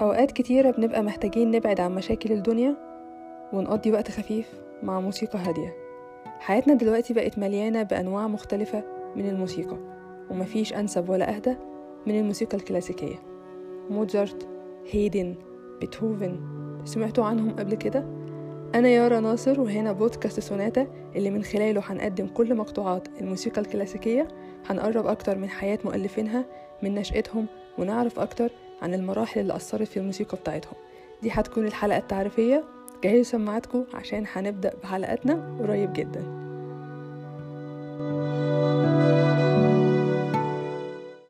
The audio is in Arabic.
أوقات كتيرة بنبقى محتاجين نبعد عن مشاكل الدنيا ونقضي وقت خفيف مع موسيقى هادية. حياتنا دلوقتي بقت مليانة بأنواع مختلفة من الموسيقى ومفيش أنسب ولا أهدى من الموسيقى الكلاسيكية. موتزارت هيدن بيتهوفن سمعتوا عنهم قبل كده؟ أنا يارا ناصر وهنا بودكاست سوناتا اللي من خلاله هنقدم كل مقطوعات الموسيقى الكلاسيكية. هنقرب أكتر من حياة مؤلفينها من نشأتهم ونعرف أكتر عن المراحل اللي أثرت في الموسيقى بتاعتهم. دي هتكون الحلقة التعريفية. جهزوا سماعاتكم عشان هنبدأ بحلقاتنا قريب جداً.